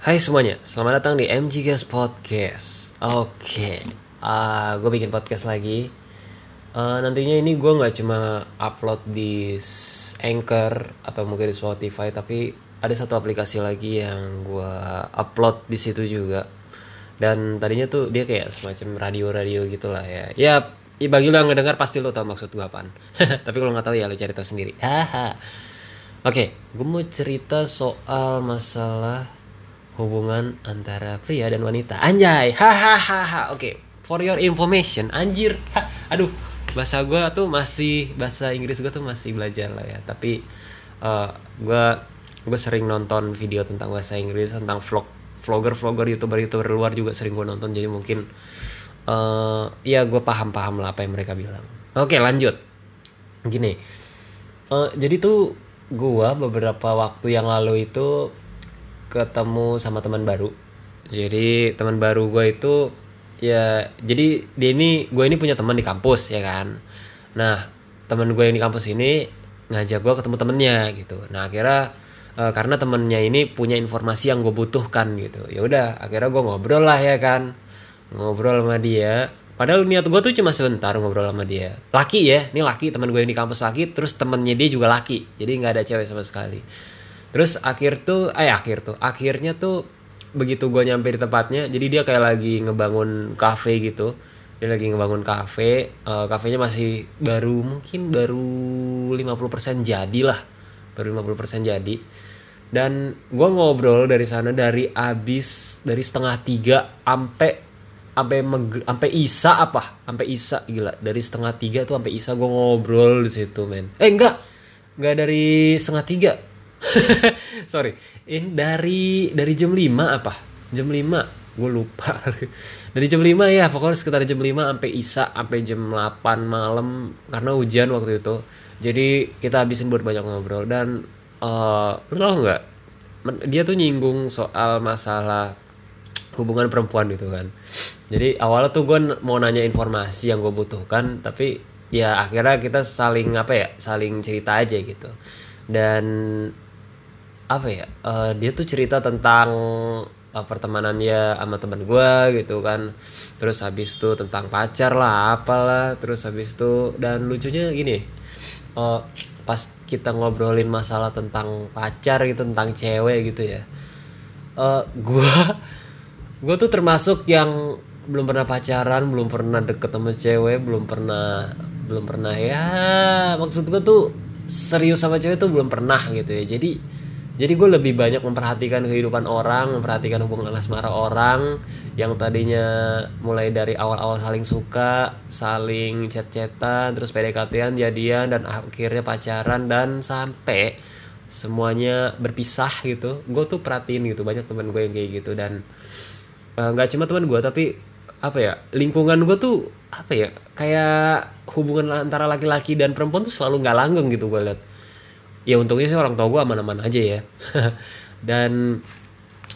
Hai semuanya, selamat datang di MG Gas Podcast. Oke, uh, gue bikin podcast lagi. Uh, nantinya ini gue nggak cuma upload di Anchor atau mungkin di Spotify, tapi ada satu aplikasi lagi yang gue upload di situ juga. Dan tadinya tuh dia kayak semacam radio-radio gitulah ya. Ya, ya bagi lo yang ngedengar pasti lo tau maksud gue apaan. tapi kalau nggak tahu ya lo cari tahu sendiri. Oke, gue mau cerita soal masalah hubungan antara pria dan wanita. Anjay, hahaha. Oke, for your information, anjir. Ha, aduh, bahasa gue tuh masih bahasa Inggris gue tuh masih belajar lah ya. Tapi eh, gue gue sering nonton video tentang bahasa Inggris, tentang vlog, vlogger, vlogger, youtuber, youtuber luar juga sering gue nonton. Jadi mungkin eh ya gue paham-paham lah apa yang mereka bilang. Oke, lanjut. Gini, Eh, jadi tuh gua beberapa waktu yang lalu itu ketemu sama teman baru. Jadi teman baru gua itu ya jadi dia ini gue ini punya teman di kampus ya kan. Nah teman gue yang di kampus ini ngajak gua ketemu temennya gitu. Nah akhirnya eh, karena temennya ini punya informasi yang gue butuhkan gitu. Ya udah akhirnya gua ngobrol lah ya kan. Ngobrol sama dia. Padahal niat gue tuh cuma sebentar ngobrol sama dia. Laki ya, ini laki teman gue yang di kampus laki, terus temennya dia juga laki. Jadi nggak ada cewek sama sekali. Terus akhir tuh, eh akhir tuh, akhirnya tuh begitu gue nyampe di tempatnya, jadi dia kayak lagi ngebangun kafe gitu. Dia lagi ngebangun kafe, eh, kafenya masih baru mungkin baru 50% jadi lah. Baru 50% jadi. Dan gue ngobrol dari sana dari abis dari setengah tiga sampai sampai meg- sampai isa apa sampai isa gila dari setengah tiga tuh sampai isa gue ngobrol di situ men eh enggak enggak dari setengah tiga sorry. Ini dari dari jam 5 apa? Jam 5 gue lupa. Dari jam 5 ya pokoknya sekitar jam 5 sampai isa sampai jam 8 malam karena hujan waktu itu. Jadi kita habisin buat banyak ngobrol. Dan eh lu tau nggak? Dia tuh nyinggung soal masalah hubungan perempuan gitu kan. Jadi awalnya tuh gue mau nanya informasi yang gue butuhkan tapi ya akhirnya kita saling apa ya? Saling cerita aja gitu. Dan apa ya eh, dia tuh cerita tentang eh, pertemanannya sama teman gue gitu kan. Terus habis itu tentang pacar lah apalah. Terus habis itu dan lucunya gini eh, pas kita ngobrolin masalah tentang pacar gitu tentang cewek gitu ya eh gue gue tuh termasuk yang belum pernah pacaran belum pernah deket sama cewek belum pernah belum pernah ya maksud gue tuh serius sama cewek tuh belum pernah gitu ya. Jadi jadi gue lebih banyak memperhatikan kehidupan orang memperhatikan hubungan asmara orang yang tadinya mulai dari awal-awal saling suka saling chat-chatan terus PDKT-an jadian dan akhirnya pacaran dan sampai semuanya berpisah gitu. Gue tuh perhatiin gitu banyak teman gue yang kayak gitu dan eh, nggak cuma teman gue tapi apa ya lingkungan gue tuh apa ya kayak hubungan antara laki-laki dan perempuan tuh selalu nggak langgeng gitu gue liat ya untungnya sih orang tua gue aman-aman aja ya. Dan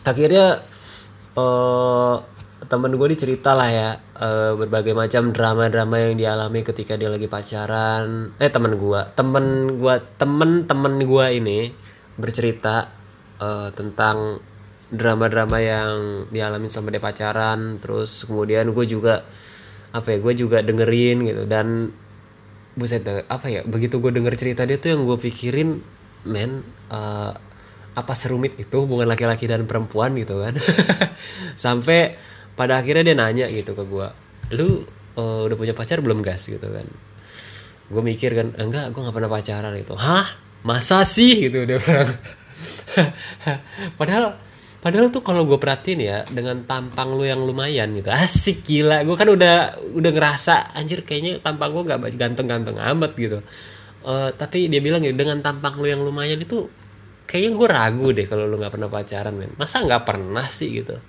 akhirnya eh temen gue dicerita lah ya eh, berbagai macam drama-drama yang dialami ketika dia lagi pacaran. Eh temen gue temen gue temen-temen gue ini bercerita eh, tentang drama-drama yang dialami sama dia pacaran. Terus kemudian gue juga apa ya gue juga dengerin gitu. Dan buset dah, apa ya begitu gue denger cerita dia tuh yang gue pikirin men eh, apa serumit itu hubungan laki-laki dan perempuan gitu kan. Sampai pada akhirnya dia nanya gitu ke gue lu eh, udah punya pacar belum gas? gitu kan. Gue mikir kan enggak gue nggak pernah pacaran itu hah? Masa sih? gitu dia bilang. Padahal padahal tuh kalau gue perhatiin ya dengan tampang lu yang lumayan gitu asik gila. Gue kan udah udah ngerasa anjir kayaknya tampang gue nggak ganteng-ganteng amat gitu. Eh, tapi dia bilang gitu dengan tampang lu yang lumayan itu kayaknya gue ragu deh kalau lu nggak pernah pacaran men. Masa nggak pernah sih gitu?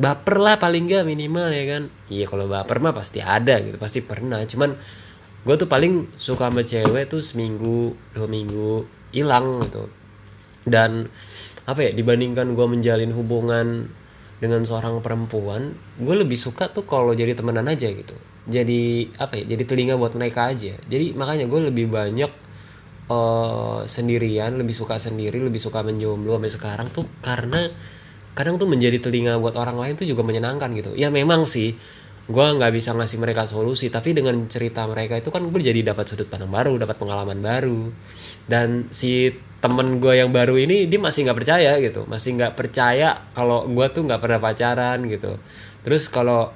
Baper lah paling nggak minimal ya kan? Iya kalau baper mah pasti ada gitu pasti pernah. Cuman gue tuh paling suka sama cewek tuh seminggu dua minggu hilang gitu. Dan apa ya dibandingkan gue menjalin hubungan dengan seorang perempuan gue lebih suka tuh kalau jadi temenan aja gitu. Jadi apa ya jadi telinga buat mereka aja. Jadi makanya gue lebih banyak eh, sendirian lebih suka sendiri lebih suka menjomblo sampai sekarang tuh karena kadang tuh menjadi telinga buat orang lain tuh juga menyenangkan gitu. Ya memang sih gue nggak bisa ngasih mereka solusi tapi dengan cerita mereka itu kan gue jadi dapat sudut pandang baru dapat pengalaman baru. Dan si temen gue yang baru ini dia masih nggak percaya gitu. Masih nggak percaya kalau gue tuh nggak pernah pacaran gitu. Terus kalau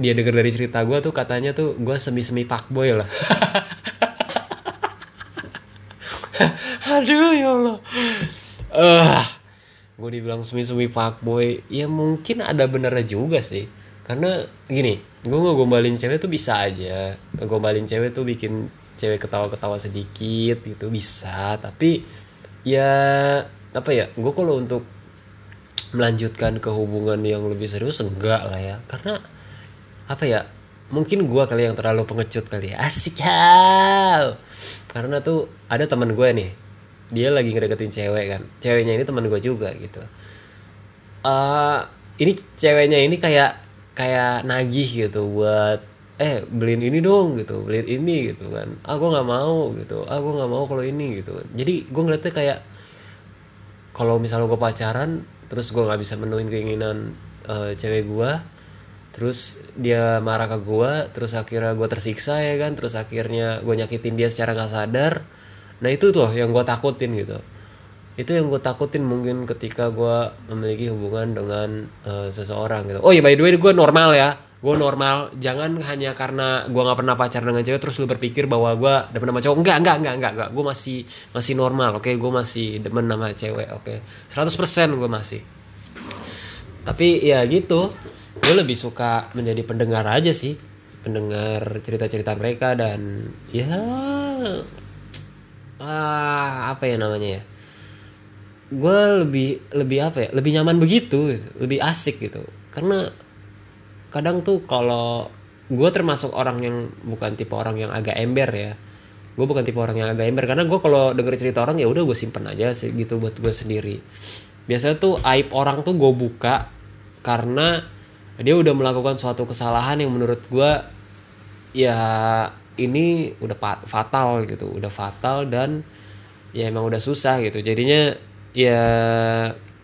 dia denger dari cerita gue tuh katanya tuh gue semi semi pak boy lah. Aduh ya allah. Uh, gue dibilang semi-semi boy ya mungkin ada benernya juga sih karena gini gue ngegombalin cewek tuh bisa aja. Ngegombalin cewek tuh bikin cewek ketawa-ketawa sedikit gitu bisa. Tapi ya apa ya gue kalau untuk melanjutkan ke hubungan yang lebih serius enggak lah ya. Karena apa ya mungkin gue kali yang terlalu pengecut kali ya. Asik ya karena tuh ada teman gue nih. Dia lagi ngedeketin cewek kan. Ceweknya ini teman gue juga gitu. Uh, ini ceweknya ini kayak kayak nagih gitu buat eh beliin ini dong gitu beliin ini gitu kan. Ah gue nggak mau gitu. Ah gue nggak mau kalau ini gitu. Jadi gue ngeliatnya kayak kalau misalnya gue pacaran terus gue nggak bisa menuhin keinginan uh, cewek gue terus dia marah ke gue terus akhirnya gue tersiksa ya kan terus akhirnya gue nyakitin dia secara nggak sadar nah itu tuh yang gue takutin gitu itu yang gue takutin mungkin ketika gue memiliki hubungan dengan uh, seseorang gitu. Oh ya by the way gue normal ya. Gue normal. Jangan hanya karena gue nggak pernah pacar dengan cewek terus lu berpikir bahwa gue demen sama cowok. Enggak enggak enggak enggak enggak gue masih masih normal oke? Okay? gue masih demen sama cewek oke? Okay? 100% gue masih. Tapi ya gitu. Gue lebih suka menjadi pendengar aja sih. Pendengar cerita-cerita mereka dan ya ah apa ya namanya ya gue lebih lebih apa ya lebih nyaman begitu gitu. lebih asik gitu. Karena kadang tuh kalau gue termasuk orang yang bukan tipe orang yang agak ember ya. Gue bukan tipe orang yang agak ember karena gue kalau denger cerita orang ya udah gue simpen aja sih gitu buat gue sendiri. Biasanya tuh aib orang tuh gue buka karena dia udah melakukan suatu kesalahan yang menurut gue ya ini udah fatal gitu udah fatal dan ya emang udah susah gitu. Jadinya ya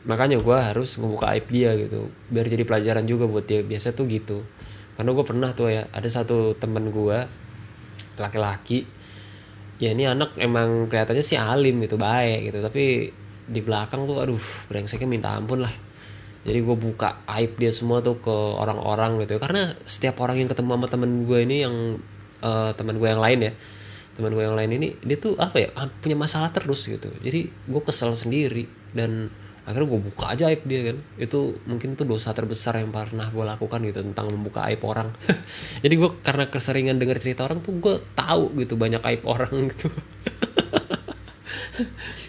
makanya gue harus ngebuka aib dia gitu. Biar jadi pelajaran juga buat dia. Biasa tuh gitu. Karena gue pernah tuh ya ada satu temen gue laki-laki. Ya ini anak emang kelihatannya sih alim gitu baik gitu. Tapi di belakang tuh aduh brengseknya minta ampun lah. Jadi gue buka aib dia semua tuh ke orang-orang gitu karena setiap orang yang ketemu sama temen gue ini yang uh, teman gue yang lain ya teman gue yang lain ini dia tuh apa ya punya masalah terus gitu. Jadi gue kesel sendiri dan akhirnya gue buka aja aib dia kan. Itu mungkin itu dosa terbesar yang pernah gue lakukan gitu tentang membuka aib orang. Jadi gue karena keseringan dengar cerita orang tuh gue tahu gitu banyak aib orang gitu.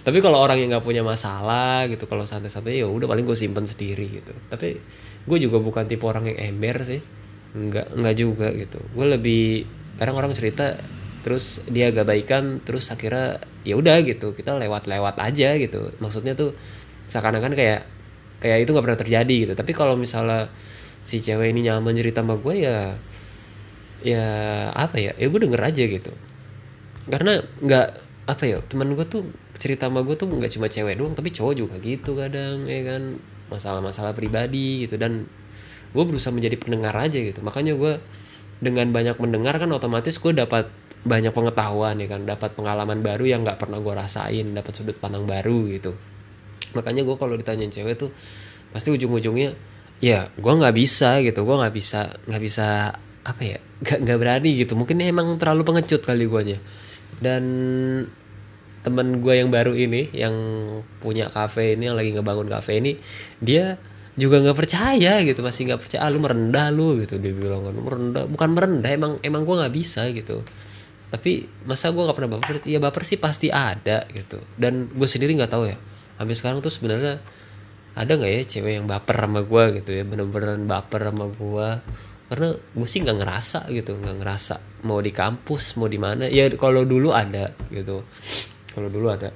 Tapi kalau orang yang nggak punya masalah gitu kalau santai-santai ya udah paling gue simpen sendiri gitu. Tapi gue juga bukan tipe orang yang ember sih. Nggak nggak juga gitu. Gue lebih kadang orang cerita terus dia agak baikan terus akhirnya ya udah gitu kita lewat-lewat aja gitu. Maksudnya tuh seakan-akan kayak kayak itu nggak pernah terjadi gitu. Tapi kalau misalnya si cewek ini nyaman cerita sama gue ya ya apa ya ya gue denger aja gitu. Karena nggak apa ya teman gue tuh cerita sama gue tuh nggak cuma cewek doang tapi cowok juga gitu kadang ya kan. Masalah-masalah pribadi gitu dan gue berusaha menjadi pendengar aja gitu. Makanya gue dengan banyak mendengar kan otomatis gue dapat banyak pengetahuan ya kan dapat pengalaman baru yang nggak pernah gue rasain dapat sudut pandang baru gitu. Makanya gue kalau ditanyain cewek tuh pasti ujung-ujungnya ya gue nggak bisa gitu gue nggak bisa nggak bisa apa ya nggak nggak berani gitu. Mungkin emang terlalu pengecut kali guanya. Dan temen gue yang baru ini yang punya kafe ini yang lagi ngebangun kafe ini dia juga nggak percaya gitu masih nggak percaya ah, lu merendah lu gitu dia bilang. Kan merendah bukan merendah emang emang gue nggak bisa gitu tapi masa gue nggak pernah baper ya baper sih pasti ada gitu. Dan gue sendiri nggak tahu ya. Sampai sekarang tuh sebenarnya ada nggak ya cewek yang baper sama gue gitu ya? Bener-bener baper sama gue karena gue sih nggak ngerasa gitu nggak ngerasa mau di kampus mau di mana. Ya kalau dulu ada gitu. Kalau dulu ada.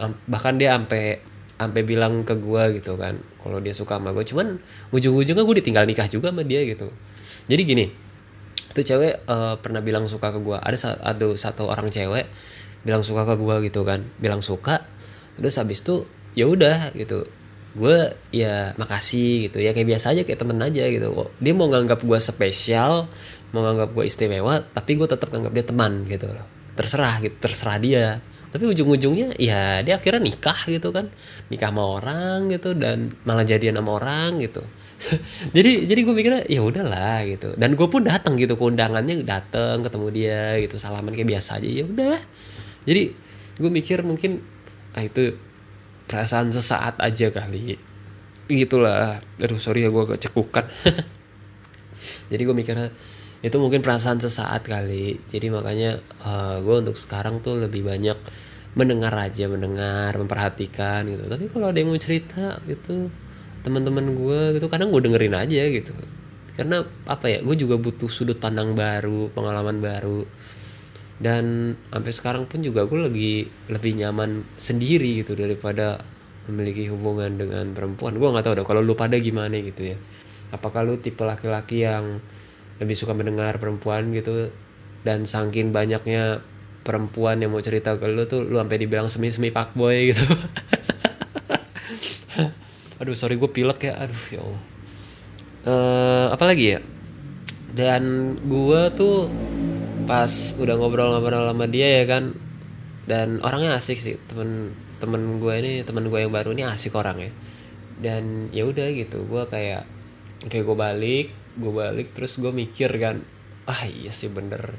Bahkan dia sampai sampai bilang ke gue gitu kan kalau dia suka sama gue cuman ujung-ujungnya gue ditinggal nikah juga sama dia gitu. Jadi gini itu cewek uh, pernah bilang suka ke gue ada ada satu orang cewek bilang suka ke gue gitu kan. Bilang suka terus habis itu ya udah gitu. Gue ya makasih gitu ya. Kayak biasa aja kayak temen aja gitu. Dia mau nganggap gue spesial mau nganggap gue istimewa tapi gue tetap nganggap dia teman gitu loh. Terserah gitu terserah dia. Tapi ujung-ujungnya ya dia akhirnya nikah gitu kan. Nikah sama orang gitu dan malah jadian sama orang gitu jadi jadi gue mikirnya ya udahlah gitu. Dan gue pun datang gitu ke undangannya datang ketemu dia gitu salaman kayak biasa aja. Ya udah jadi gue mikir mungkin ah itu perasaan sesaat aja kali. Gitulah. Aduh sorry ya gue kecekukan. Jadi gue mikirnya itu mungkin perasaan sesaat kali. Jadi makanya uh, gue untuk sekarang tuh lebih banyak mendengar aja mendengar memperhatikan gitu. Tapi kalau ada yang mau cerita gitu teman-teman gue gitu kadang gue dengerin aja gitu. Karena apa ya gue juga butuh sudut pandang baru pengalaman baru. Dan sampai sekarang pun juga gue lagi lebih nyaman sendiri gitu daripada memiliki hubungan dengan perempuan. Gue nggak tahu dong kalau lu pada gimana gitu ya. Apakah lu tipe laki-laki yang lebih suka mendengar perempuan gitu dan saking banyaknya perempuan yang mau cerita ke lu tuh lu sampai dibilang semi semi pak boy gitu aduh sorry gue pilek ya. Aduh ya allah. Uh, apa lagi ya? Dan gue tuh pas udah ngobrol-ngobrol sama dia ya kan dan orangnya asik sih. Temen temen gue ini temen gue yang baru ini asik orangnya. Dan ya udah gitu gue kayak kayak gue balik gue balik terus gue mikir kan ah iya sih bener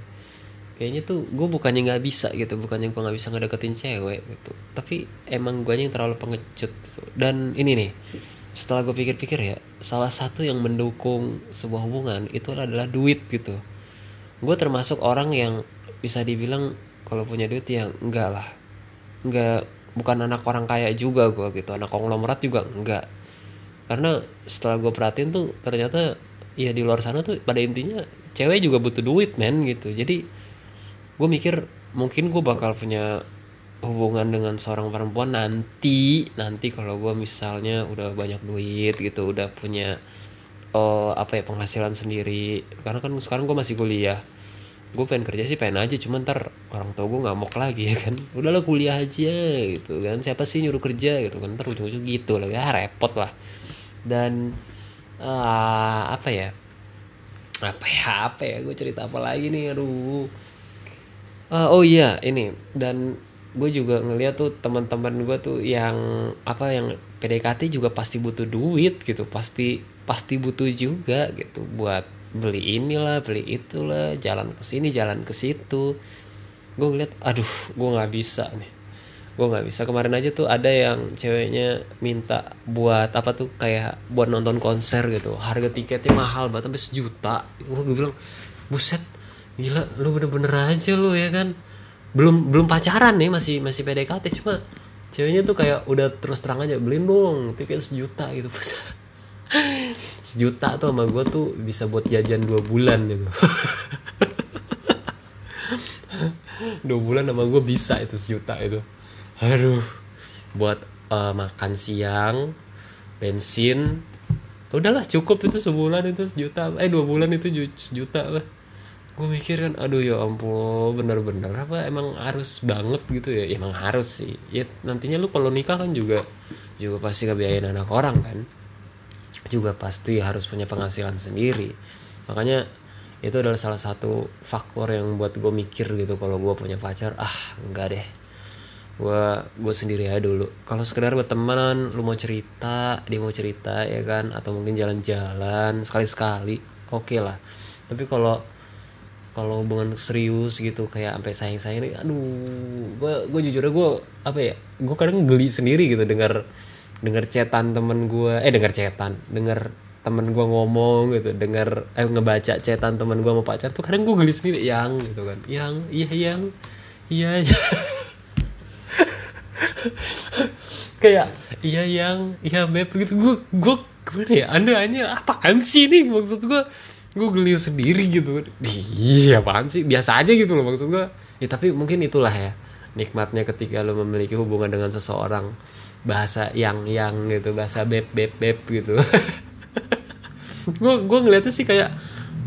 kayaknya tuh gue bukannya nggak bisa gitu bukannya gue nggak bisa ngedeketin cewek gitu. Tapi emang gue yang terlalu pengecut gitu. dan ini nih setelah gue pikir-pikir ya salah satu yang mendukung sebuah hubungan itu adalah duit gitu. Gue termasuk orang yang bisa dibilang kalau punya duit ya enggak lah. Enggak bukan anak orang kaya juga gue gitu. Anak konglomerat juga enggak karena setelah gue perhatiin tuh ternyata ya di luar sana tuh pada intinya cewek juga butuh duit men gitu. Jadi gue mikir mungkin gue bakal punya hubungan dengan seorang perempuan nanti nanti kalau gue misalnya udah banyak duit gitu udah punya uh, apa ya penghasilan sendiri. Karena kan sekarang gue masih kuliah. Gue pengen kerja sih pengen aja cuman ntar orang tua gue ngamuk lagi ya kan. Udahlah kuliah aja gitu kan. Siapa sih nyuruh kerja gitu kan. Ntar ujung-ujung gitu lah ya repot lah. Dan uh, apa ya apa ya apa ya gue cerita apa lagi nih aduh uh, oh iya ini. Dan gue juga ngeliat tuh teman-teman gue tuh yang apa yang PDKT juga pasti butuh duit gitu. Pasti pasti butuh juga gitu buat beli inilah beli itulah jalan ke sini jalan ke situ. Gue ngeliat aduh gue nggak bisa nih. Gue nggak bisa. Kemarin aja tuh ada yang ceweknya minta buat apa tuh kayak buat nonton konser gitu. Harga tiketnya mahal banget sampai sejuta. Gue bilang buset gila lu bener-bener aja lu ya kan. Belum belum pacaran nih masih masih PDKT cuma ceweknya tuh kayak udah terus terang aja beliin dong tiket sejuta gitu. Sejuta tuh sama gue tuh bisa buat jajan dua bulan gitu. Dua bulan sama gue bisa itu sejuta itu. Aduh buat uh, makan siang bensin udahlah cukup itu sebulan itu sejuta. Eh dua bulan itu sejuta lah gue mikir kan aduh ya ampun bener-bener apa emang harus banget gitu ya, ya emang harus sih. Ya nantinya lu kalau nikah kan juga juga pasti kebiayain anak orang kan. Juga pasti harus punya penghasilan sendiri. Makanya itu adalah salah satu faktor yang buat gue mikir gitu kalau gue punya pacar ah enggak deh. Gue gue sendiri aja dulu. Kalau sekedar berteman lu mau cerita dia mau cerita ya kan atau mungkin jalan-jalan sekali-sekali oke okay lah. Tapi kalau kalau hubungan serius gitu kayak sampai sayang-sayang ini aduh gue gue jujur gue apa ya gue kadang geli sendiri gitu dengar dengar cetan temen gue eh dengar cetan dengar temen gue ngomong gitu dengar eh ngebaca cetan temen gue mau pacar tuh kadang gue geli sendiri yang gitu kan yang iya yang iya iya kayak iya yang iya beb gitu gue gue gimana ya anda hanya apaan sih nih maksud gue gue geli sendiri gitu. Iya apaan sih? Biasa aja gitu loh maksud gue ya tapi mungkin itulah ya nikmatnya ketika lo memiliki hubungan dengan seseorang bahasa yang yang gitu bahasa beb beb beb gitu. Gue gue ngeliatnya sih kayak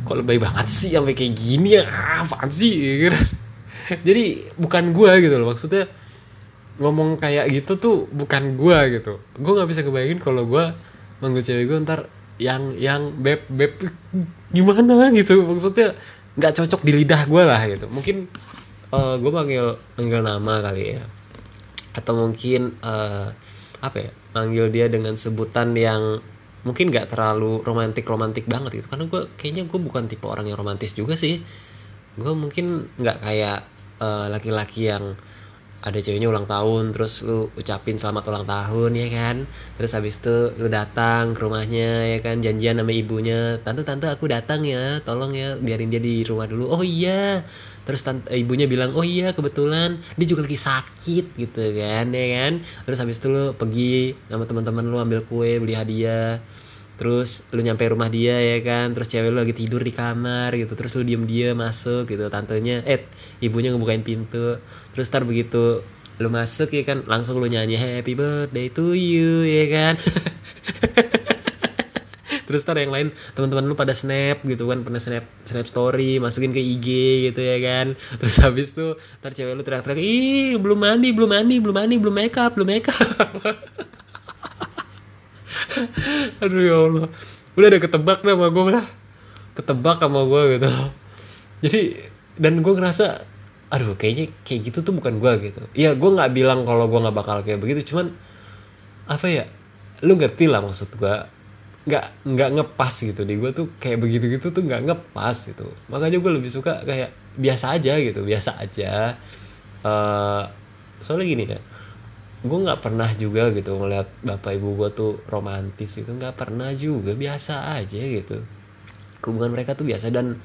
kok lebih banget sih sampai kayak gini ya? Ah, apaan sih? Gitu. jadi bukan gue gitu loh. Maksudnya ngomong kayak gitu tuh bukan gue gitu. Gue nggak bisa kebayangin kalau gue manggil cewek gue ntar yang yang beb beb gimana gitu. Maksudnya nggak cocok di lidah gue lah gitu. Mungkin uh, gue manggil manggil nama kali ya. Atau mungkin uh, apa ya manggil dia dengan sebutan yang mungkin nggak terlalu romantik romantik banget gitu. Karena gue kayaknya gue bukan tipe orang yang romantis juga sih. Gue mungkin nggak kayak eh, laki-laki uh, yang ada ceweknya ulang tahun terus lu ucapin selamat ulang tahun ya kan? Terus habis itu lu datang ke rumahnya ya kan? Janjian sama ibunya tante tante aku datang ya tolong ya biarin dia di rumah dulu. Oh iya. Terus tante, ibunya bilang oh iya kebetulan. Dia juga lagi sakit gitu kan ya kan? Terus habis itu lu pergi sama teman-teman lu ambil kue beli hadiah terus lu nyampe rumah dia ya kan? Terus cewek lu lagi tidur di kamar gitu. Terus lu diem dia masuk gitu. Tantenya eh ibunya ngebukain pintu. Terus tar begitu lu masuk ya kan langsung lu nyanyi happy birthday to you ya kan? Terus tar yang lain teman-teman lu pada snap gitu kan pernah snap snap story masukin ke IG gitu ya kan? Terus habis tuh tar cewek lu teriak-teriak ih belum mandi belum mandi belum mandi belum make up belum make up aduh ya Allah. Udah ada ketebak dah sama gue lah. Ketebak sama gue gitu. Jadi dan gue ngerasa aduh kayaknya kayak gitu tuh bukan gue gitu. Ya gue nggak bilang kalau gue nggak bakal kayak begitu cuman apa ya lu ngerti lah maksud gue nggak nggak ngepas gitu. Di gue tuh kayak begitu gitu tuh nggak ngepas gitu. Makanya gue lebih suka kayak biasa aja gitu biasa aja. Uh, soalnya gini ya gue nggak pernah juga gitu ngeliat bapak ibu gue tuh romantis itu nggak pernah juga biasa aja gitu. Hubungan mereka tuh biasa dan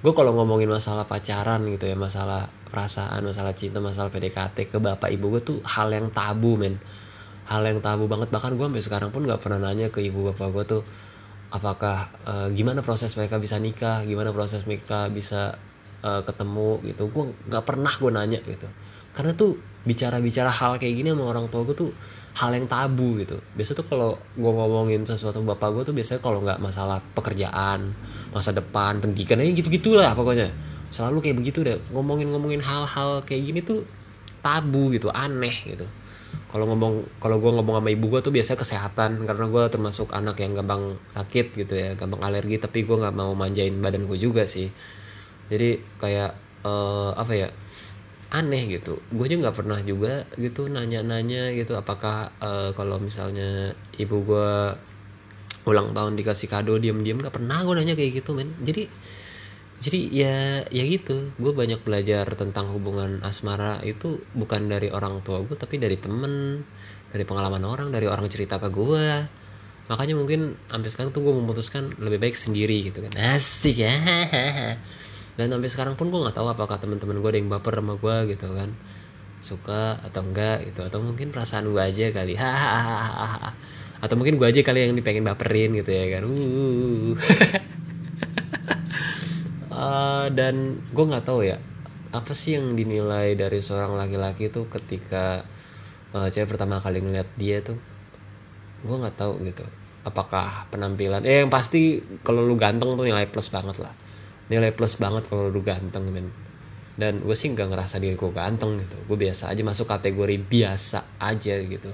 gue kalau ngomongin masalah pacaran gitu ya masalah perasaan masalah cinta masalah PDKT ke bapak ibu gue tuh hal yang tabu men. Hal yang tabu banget. Bahkan gue sampai sekarang pun nggak pernah nanya ke ibu bapak gue tuh apakah uh, gimana proses mereka bisa nikah? Gimana proses mereka bisa uh, ketemu? Gitu. Gue nggak pernah gue nanya gitu. Karena tuh bicara-bicara hal kayak gini sama orang tua gue tuh hal yang tabu gitu. Biasa tuh kalau gue ngomongin sesuatu bapak gue tuh biasanya kalau nggak masalah pekerjaan masa depan pendidikan aja gitu gitulah pokoknya. Selalu kayak begitu deh. Ngomongin ngomongin hal-hal kayak gini tuh tabu gitu aneh gitu. Kalau ngomong kalau gue ngomong sama ibu gue tuh biasanya kesehatan karena gue termasuk anak yang gampang sakit gitu ya gampang alergi tapi gue nggak mau manjain badan gue juga sih. Jadi kayak uh, apa ya aneh gitu. Gue juga nggak pernah juga gitu nanya-nanya gitu apakah uh, kalau misalnya ibu gue ulang tahun dikasih kado diem-diem nggak pernah gue nanya kayak gitu men. Jadi jadi ya ya gitu. Gue banyak belajar tentang hubungan asmara itu bukan dari orang tua gue tapi dari temen dari pengalaman orang dari orang cerita ke gue makanya mungkin sampai sekarang tuh gue memutuskan lebih baik sendiri gitu kan. Asik ya dan sampai sekarang pun gue nggak tahu apakah teman-teman gue ada yang baper sama gue gitu kan. Suka atau enggak gitu. Atau mungkin perasaan gue aja kali. Atau mungkin gue aja kali yang dipengen baperin gitu ya kan. Uh. uh, dan gue nggak tahu ya apa sih yang dinilai dari seorang laki-laki tuh ketika uh, cewek pertama kali ngeliat dia tuh? Gue nggak tahu gitu. Apakah penampilan? Eh yang pasti kalau lu ganteng tuh nilai plus banget lah nilai plus banget kalau lu ganteng men. Dan gue sih nggak ngerasa diri gue ganteng gitu. Gue biasa aja masuk kategori biasa aja gitu.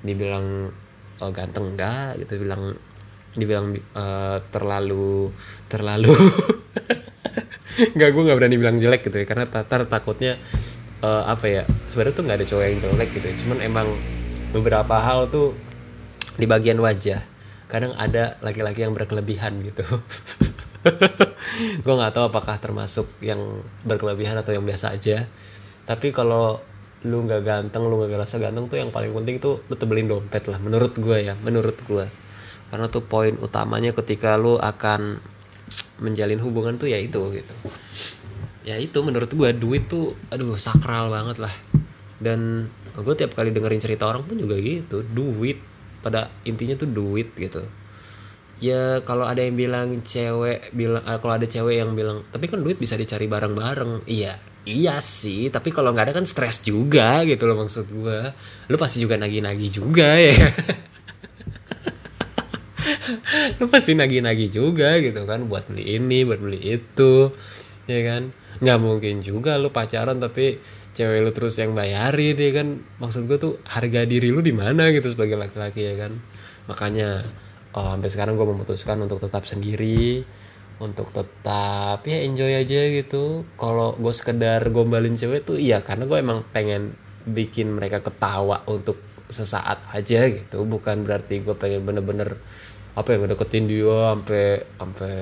Dibilang uh, ganteng enggak gitu. Bilang dibilang uh, terlalu terlalu nggak gue nggak berani bilang jelek gitu ya. Karena tatar takutnya uh, apa ya sebenarnya tuh nggak ada cowok yang jelek gitu ya. cuman emang beberapa hal tuh di bagian wajah. Kadang ada laki-laki yang berkelebihan gitu gue nggak tahu apakah termasuk yang berkelebihan atau yang biasa aja. Tapi kalau lu nggak ganteng lu nggak ngerasa ganteng tuh yang paling penting tuh lu tebelin dompet lah menurut gue ya menurut gue karena tuh poin utamanya ketika lu akan menjalin hubungan tuh ya itu gitu. Ya itu menurut gue duit tuh aduh sakral banget lah. Dan gue tiap kali dengerin cerita orang pun juga gitu duit. Pada intinya tuh duit gitu ya kalau ada yang bilang cewek bilang uh, kalau ada cewek yang bilang tapi kan duit bisa dicari bareng-bareng. Iya iya sih tapi kalau nggak ada kan stres juga gitu loh maksud gue lu pasti juga nagih-nagih juga ya. Lu pasti nagih-nagih juga gitu kan buat beli ini buat beli itu ya kan? Nggak mungkin juga lu pacaran tapi cewek lu terus yang bayarin ya kan? Maksud gue tuh harga diri lu di mana gitu sebagai laki-laki ya kan? Makanya oh sampai sekarang gue memutuskan untuk tetap sendiri untuk tetap ya enjoy aja gitu. Kalau gue sekedar gombalin cewek tuh iya karena gue emang pengen bikin mereka ketawa untuk sesaat aja gitu. Bukan berarti gue pengen bener-bener apa yang ngedeketin dia sampai sampai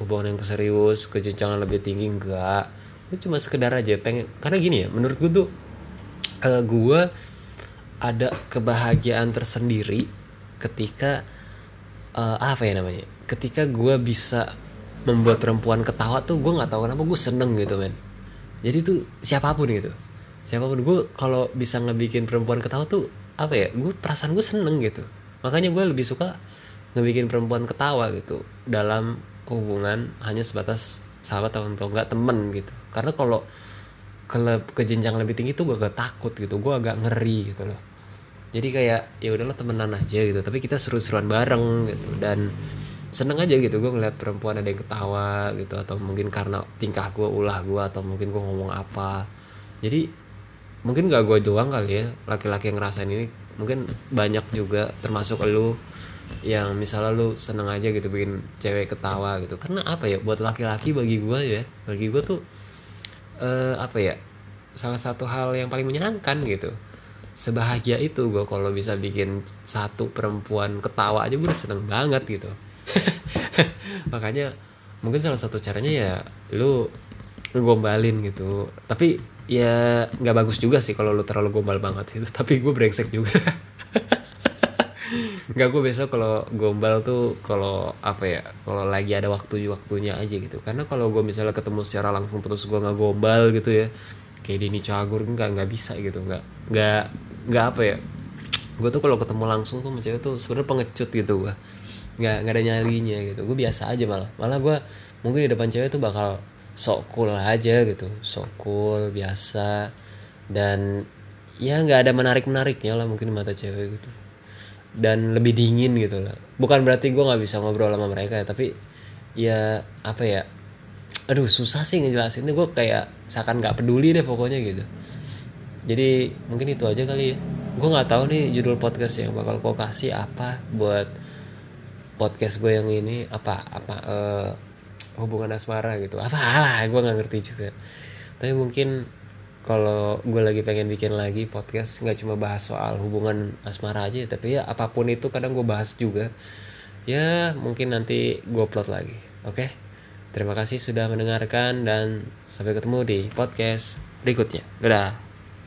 hubungan yang serius kejenjangan lebih tinggi enggak. Gue cuma sekedar aja pengen karena gini ya menurut gue tuh uh, gue ada kebahagiaan tersendiri ketika uh, apa ya namanya? Ketika gue bisa membuat perempuan ketawa tuh gue nggak tahu kenapa gue seneng gitu men. Jadi tuh siapa pun gitu. Siapa pun. Gue kalau bisa ngebikin perempuan ketawa tuh apa ya gue perasaan gue seneng gitu. Makanya gue lebih suka ngebikin perempuan ketawa gitu dalam hubungan hanya sebatas sahabat atau enggak temen gitu. Karena kalau ke, ke jenjang lebih tinggi tuh gue agak takut gitu. Gue agak ngeri gitu loh jadi kayak ya udahlah temenan aja gitu. Tapi kita seru-seruan bareng gitu. Dan seneng aja gitu gue ngeliat perempuan ada yang ketawa gitu. Atau mungkin karena tingkah gue ulah gue atau mungkin gue ngomong apa. Jadi mungkin gak gue doang kali ya laki-laki yang ngerasain ini. Mungkin banyak juga termasuk lu yang misalnya lu seneng aja gitu bikin cewek ketawa gitu. Karena apa ya buat laki-laki bagi gue ya bagi gue tuh uh, apa ya salah satu hal yang paling menyenangkan gitu sebahagia itu gue kalau bisa bikin satu perempuan ketawa aja gue udah seneng banget gitu. Makanya mungkin salah satu caranya ya lu ngombalin gitu. Tapi ya nggak bagus juga sih kalau lu terlalu gombal banget gitu. Tapi gue brengsek juga. Nggak gue besok kalau gombal tuh kalau apa ya kalau lagi ada waktu waktunya aja gitu. Karena kalau gue misalnya ketemu secara langsung terus gue nggak gombal gitu ya kayak Dini Cagur nggak nggak bisa gitu nggak nggak nggak apa ya. Gue tuh kalau ketemu langsung tuh mencari tuh sebenarnya pengecut gitu gue nggak nggak ada nyalinya gitu. Gue biasa aja malah. Malah gue mungkin di depan cewek tuh bakal sok cool aja gitu. Sok cool biasa. Dan ya nggak ada menarik menariknya lah mungkin di mata cewek gitu. Dan lebih dingin gitu lah. Bukan berarti gue nggak bisa ngobrol sama mereka ya tapi ya apa ya aduh susah sih ngejelasinnya. Gue kayak seakan nggak peduli deh pokoknya gitu. Jadi mungkin itu aja kali ya. Gue nggak tahu nih judul podcast yang bakal kau kasih apa buat podcast gue yang ini. Apa apa uh, hubungan asmara gitu. Apa lah gue nggak ngerti juga. Tapi mungkin kalau gue lagi pengen bikin lagi podcast nggak cuma bahas soal hubungan asmara aja tapi ya apa pun itu kadang gue bahas juga. Ya mungkin nanti gue upload lagi. Oke? okay? Terima kasih sudah mendengarkan dan sampai ketemu di podcast berikutnya. Dadah.